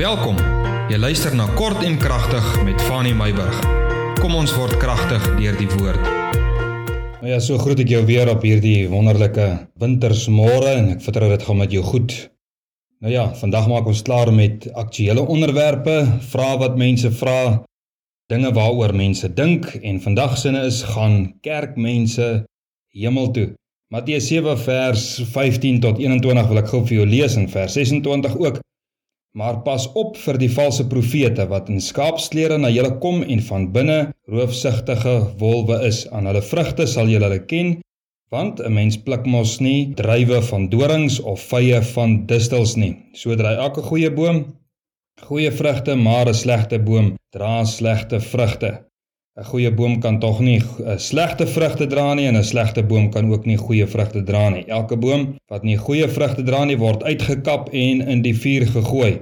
Welkom. Jy luister na Kort en Kragtig met Fanny Meyburg. Kom ons word kragtig deur die woord. Nou ja, so groet ek jou weer op hierdie wonderlike wintersmôre en ek vertrou dit gaan met jou goed. Nou ja, vandag maak ons klaar met aktuelle onderwerpe, vrae wat mense vra, dinge waaroor mense dink en vandag sinne is gaan kerkmense hemel toe. Matteus 7 vers 15 tot 21 wil ek gou vir jou lees en vers 26 ook. Maar pas op vir die valse profete wat in skaapsklere na julle kom en van binne roofsigtige wolwe is. Aan hulle vrugte sal julle hulle ken, want 'n mens pluk mos nie druiwe van dorings of vye van distels nie. So dra elke goeie boom goeie vrugte, maar 'n slegte boom dra slegte vrugte. 'n Goeie boom kan tog nie 'n slegte vrugte dra nie en 'n slegte boom kan ook nie goeie vrugte dra nie. Elke boom wat nie goeie vrugte dra nie, word uitgekap en in die vuur gegooi.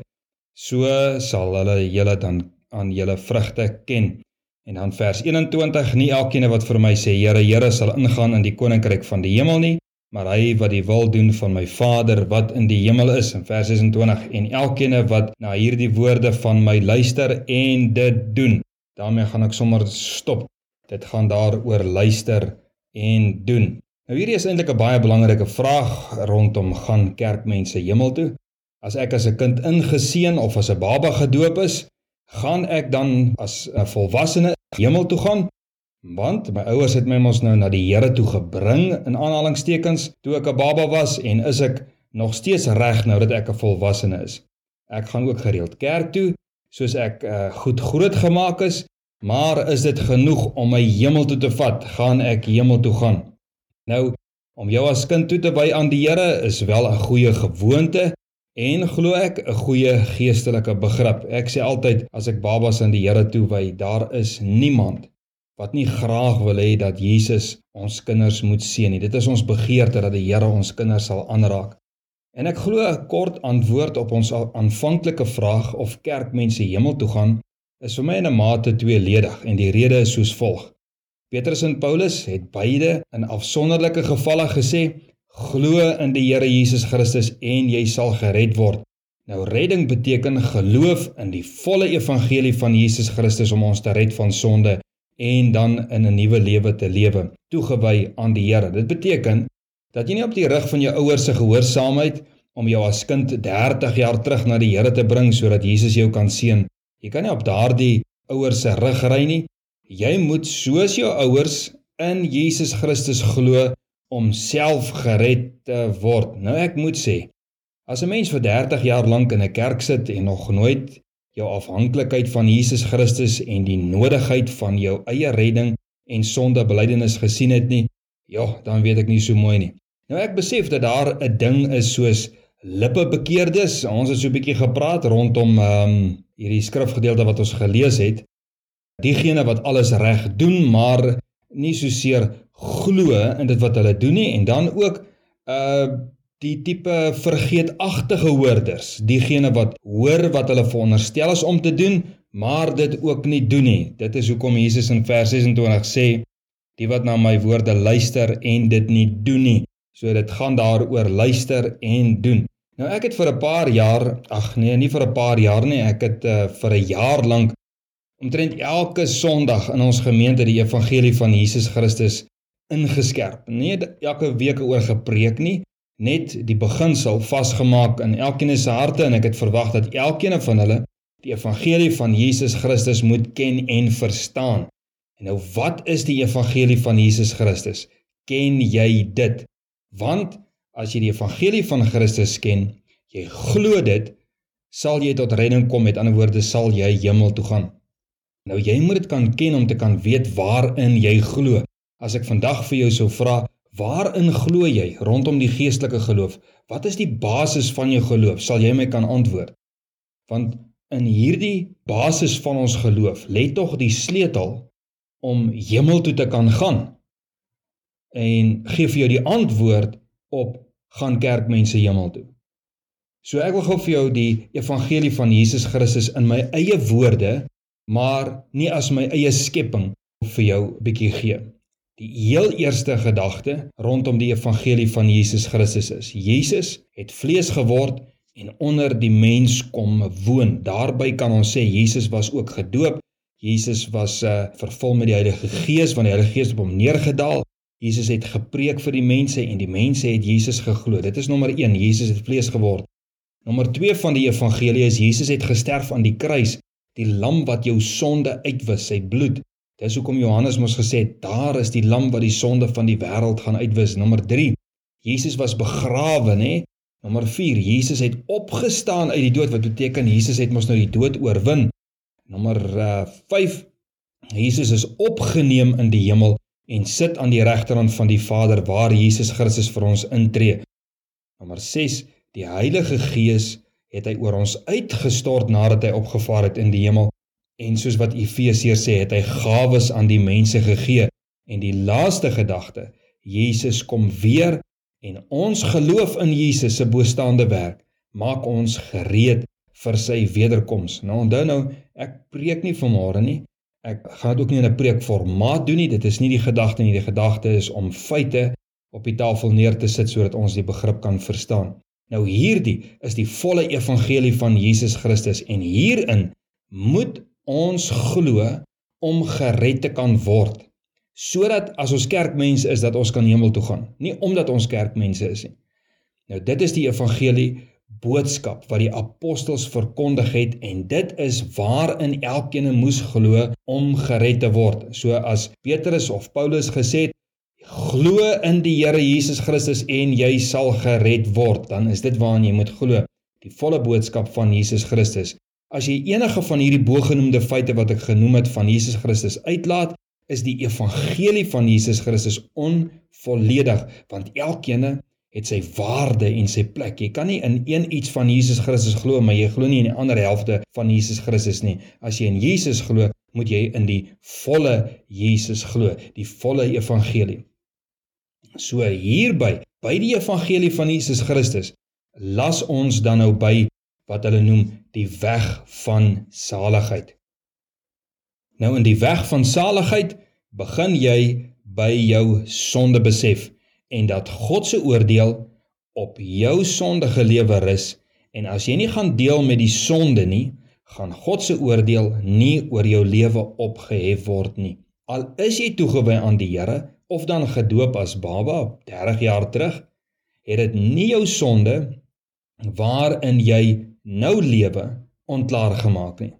So sal hulle julle dan aan julle vrugte ken. En dan vers 21: Nie elkeen wat vir my sê Here, Here sal ingaan in die koninkryk van die hemel nie, maar hy wat die wil doen van my Vader wat in die hemel is. In vers 26: En elkeen wat na hierdie woorde van my luister en dit doen daarmee gaan ek sommer stop. Dit gaan daaroor luister en doen. Nou hierdie is eintlik 'n baie belangrike vraag rondom gaan kerkmense hemel toe? As ek as 'n kind ingeseën of as 'n baba gedoop is, gaan ek dan as 'n volwassene hemel toe gaan? Want my ouers het my mos nou na die Here toe gebring in aanhalingstekens toe ek 'n baba was en is ek nog steeds reg nou dat ek 'n volwassene is? Ek gaan ook gereeld kerk toe soos ek uh, goed groot gemaak is, maar is dit genoeg om my hemel toe te vat? Gaan ek hemel toe gaan? Nou, om jou as kind toe te wy aan die Here is wel 'n goeie gewoonte en glo ek 'n goeie geestelike begrip. Ek sê altyd as ek babas aan die Here toe wy, daar is niemand wat nie graag wil hê dat Jesus ons kinders moet seën nie. Dit is ons begeerte dat die Here ons kinders sal aanraak. En ek glo 'n kort antwoord op ons aanvanklike vraag of kerkmense hemel toe gaan is vir my in 'n mate tweeledig en die rede is soos volg. Petrus en Paulus het beide in afsonderlike gevalle gesê: "Glo in die Here Jesus Christus en jy sal gered word." Nou redding beteken geloof in die volle evangelie van Jesus Christus om ons te red van sonde en dan in 'n nuwe lewe te lewe, toegewy aan die Here. Dit beteken dat jy nie op die rug van jou ouers se gehoorsaamheid om jou as kind 30 jaar terug na die Here te bring sodat Jesus jou kan seën. Jy kan nie op daardie ouers se rug ry nie. Jy moet soos jou ouers in Jesus Christus glo om self gered te word. Nou ek moet sê, as 'n mens vir 30 jaar lank in 'n kerk sit en nog nooit jou afhanklikheid van Jesus Christus en die nodigheid van jou eie redding en sondebelydenis gesien het nie, Ja, dan weet ek nie so mooi nie. Nou ek besef dat daar 'n ding is soos lippe bekeerdes. Ons het so 'n bietjie gepraat rondom ehm um, hierdie skrifgedeelte wat ons gelees het. Diegene wat alles reg doen, maar nie so seer glo in dit wat hulle doen nie en dan ook uh die tipe vergeetagtige hoorders, diegene wat hoor wat hulle veronderstel is om te doen, maar dit ook nie doen nie. Dit is hoekom Jesus in vers 26 sê die wat na my woorde luister en dit nie doen nie. So dit gaan daaroor luister en doen. Nou ek het vir 'n paar jaar, ag nee, nie vir 'n paar jaar nie, ek het uh, vir 'n jaar lank omtrent elke Sondag in ons gemeente die evangelie van Jesus Christus ingeskerp. Nee, elke week oor gepreek nie, net die beginsel vasgemaak in elkeen se harte en ek het verwag dat elkeen van hulle die evangelie van Jesus Christus moet ken en verstaan. En nou wat is die evangelie van Jesus Christus? Ken jy dit? Want as jy die evangelie van Christus ken, jy glo dit, sal jy tot redding kom. Met ander woorde, sal jy hemel toe gaan. Nou jy moet dit kan ken om te kan weet waarin jy glo. As ek vandag vir jou sou vra, waarin glo jy rondom die geestelike geloof? Wat is die basis van jou geloof? Sal jy my kan antwoord? Want in hierdie basis van ons geloof lê tog die sleutel om hemel toe te kan gaan. En gee vir jou die antwoord op gaan kerkmense hemel toe. So ek wil gou vir jou die evangelie van Jesus Christus in my eie woorde, maar nie as my eie skepping vir jou bietjie gee. Die heel eerste gedagte rondom die evangelie van Jesus Christus is: Jesus het vlees geword en onder die mens kom woon. Daarby kan ons sê Jesus was ook gedoop. Jesus was uh, vervul met die Heilige Gees want die Heilige Gees op hom neergedaal. Jesus het gepreek vir die mense en die mense het Jesus geglo. Dit is nommer 1, Jesus het vlees geword. Nommer 2 van die evangelie is Jesus het gesterf aan die kruis, die lam wat jou sonde uitwis, sy bloed. Dis hoekom Johannes mos gesê het, daar is die lam wat die sonde van die wêreld gaan uitwis. Nommer 3. Jesus was begrawe, nê? Nommer 4. Jesus het opgestaan uit die dood wat beteken Jesus het mos nou die dood oorwin. Nommer uh, 5. Jesus is opgeneem in die hemel en sit aan die regterhand van die Vader waar Jesus Christus vir ons intree. Nommer 6 Die Heilige Gees het hy oor ons uitgestort nadat hy opgevaar het in die hemel en soos wat Efesiërs sê het hy gawes aan die mense gegee en die laaste gedagte Jesus kom weer en ons geloof in Jesus se bostaande werk maak ons gereed vir sy wederkoms. Nou onthou nou, ek preek nie vanmôre nie. Ek gaan ook nie in 'n preekformaat doen nie. Dit is nie die gedagte nie. Die gedagte is om feite op die tafel neer te sit sodat ons die begrip kan verstaan. Nou hierdie is die volle evangelie van Jesus Christus en hierin moet ons glo om gered te kan word. Sodat as ons kerkmense is dat ons kan hemel toe gaan, nie omdat ons kerkmense is nie. Nou dit is die evangelie boodskap wat die apostels verkondig het en dit is waarin elkeen moes glo om gered te word. So as Petrus of Paulus gesê het glo in die Here Jesus Christus en jy sal gered word, dan is dit waaraan jy moet glo, die volle boodskap van Jesus Christus. As jy enige van hierdie bogenoemde feite wat ek genoem het van Jesus Christus uitlaat, is die evangelie van Jesus Christus onvolledig want elkeen het sy waarde en sy plek. Jy kan nie in een iets van Jesus Christus glo, maar jy glo nie in die ander helfte van Jesus Christus nie. As jy in Jesus glo, moet jy in die volle Jesus glo, die volle evangelie. So hierby, by die evangelie van Jesus Christus, las ons dan nou by wat hulle noem die weg van saligheid. Nou in die weg van saligheid begin jy by jou sonde besef en dat God se oordeel op jou sondige lewe rus en as jy nie gaan deel met die sonde nie, gaan God se oordeel nie oor jou lewe opgehef word nie. Al is jy toegewy aan die Here of dan gedoop as baba 30 jaar terug, het dit nie jou sonde waarin jy nou lewe ontklaar gemaak nie.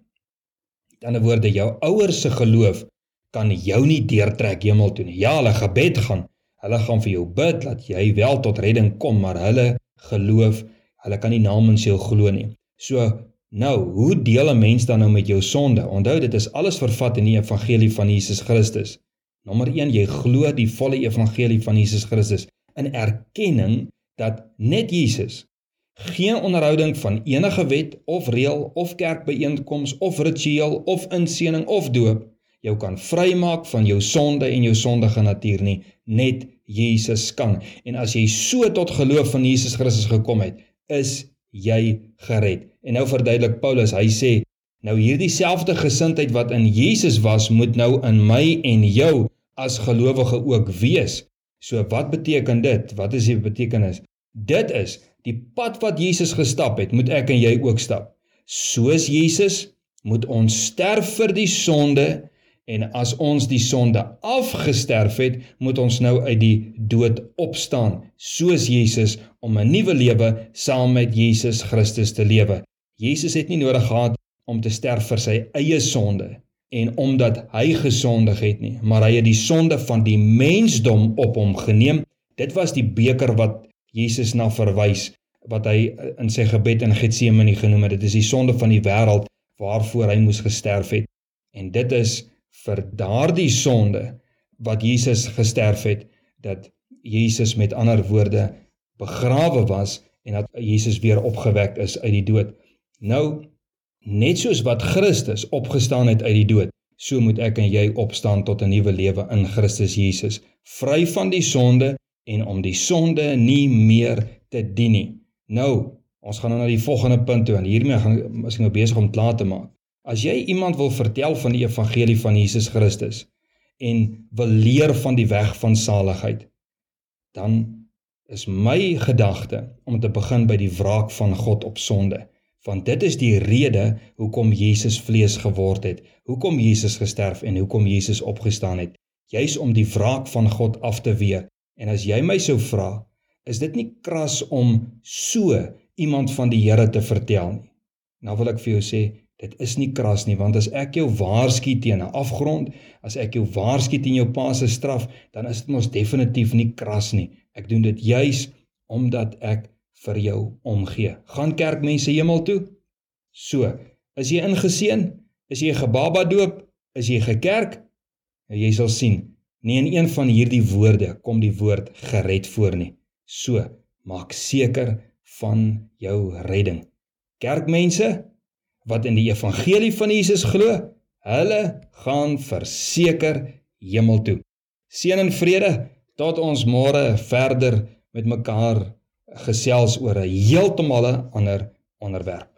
In 'n woorde, jou ouers se geloof kan jou nie deurtrek hemel toe nie. Ja, hulle gebed gaan Hulle gaan vir jou bid dat jy wel tot redding kom, maar hulle geloof, hulle kan nie namens jou glo nie. So nou, hoe deel 'n mens dan nou met jou sonde? Onthou dit is alles vervat in die evangelie van Jesus Christus. Nommer 1, jy glo die volle evangelie van Jesus Christus in erkenning dat net Jesus geen onderhouding van enige wet of reël of kerkbyeenkoms of ritueel of inseëning of doop jou kan vrymaak van jou sonde en jou sondige natuur nie net Jesus kan. En as jy so tot geloof van Jesus Christus gekom het is jy gered. En nou verduidelik Paulus hy sê nou hierdie selfde gesindheid wat in Jesus was moet nou in my en jou as gelowige ook wees. So wat beteken dit? Wat is die betekenis? Dit is die pad wat Jesus gestap het moet ek en jy ook stap. Soos Jesus moet ons sterf vir die sonde En as ons die sonde afgesterf het, moet ons nou uit die dood opstaan, soos Jesus om 'n nuwe lewe saam met Jesus Christus te lewe. Jesus het nie nodig gehad om te sterf vir sy eie sonde en omdat hy gesondig het nie, maar hy het die sonde van die mensdom op hom geneem. Dit was die beker wat Jesus na verwys wat hy in sy gebed in Getsemane genoem het. Dit is die sonde van die wêreld waarvoor hy moes gesterf het. En dit is vir daardie sonde wat Jesus gesterf het dat Jesus met ander woorde begrawe was en dat Jesus weer opgewek is uit die dood. Nou net soos wat Christus opgestaan het uit die dood, so moet ek en jy opstaan tot 'n nuwe lewe in Christus Jesus, vry van die sonde en om die sonde nie meer te dien nie. Nou, ons gaan nou na die volgende punt toe en hiermee gaan ek nou besig om klaar te maak. As jy iemand wil vertel van die evangelie van Jesus Christus en wil leer van die weg van saligheid, dan is my gedagte om te begin by die wraak van God op sonde. Want dit is die rede hoekom Jesus vlees geword het, hoekom Jesus gesterf en hoekom Jesus opgestaan het, juis om die wraak van God af te wee. En as jy my sou vra, is dit nie kras om so iemand van die Here te vertel nie. Nou wil ek vir jou sê, dit is nie kras nie, want as ek jou waarsku teen 'n afgrond, as ek jou waarsku teen jou pa se straf, dan is dit mos definitief nie kras nie. Ek doen dit juis omdat ek vir jou omgee. Gaan kerkmense hemel toe? So, is jy ingeseën? Is jy gebaba doop? Is jy gekerk? Nou jy sal sien, nie in een van hierdie woorde kom die woord gered voor nie. So, maak seker van jou redding. Kerkmense wat in die evangelie van Jesus glo, hulle gaan verseker hemel toe. Seën en vrede tot ons môre verder met mekaar gesels oor 'n heeltemal ander onderwerp.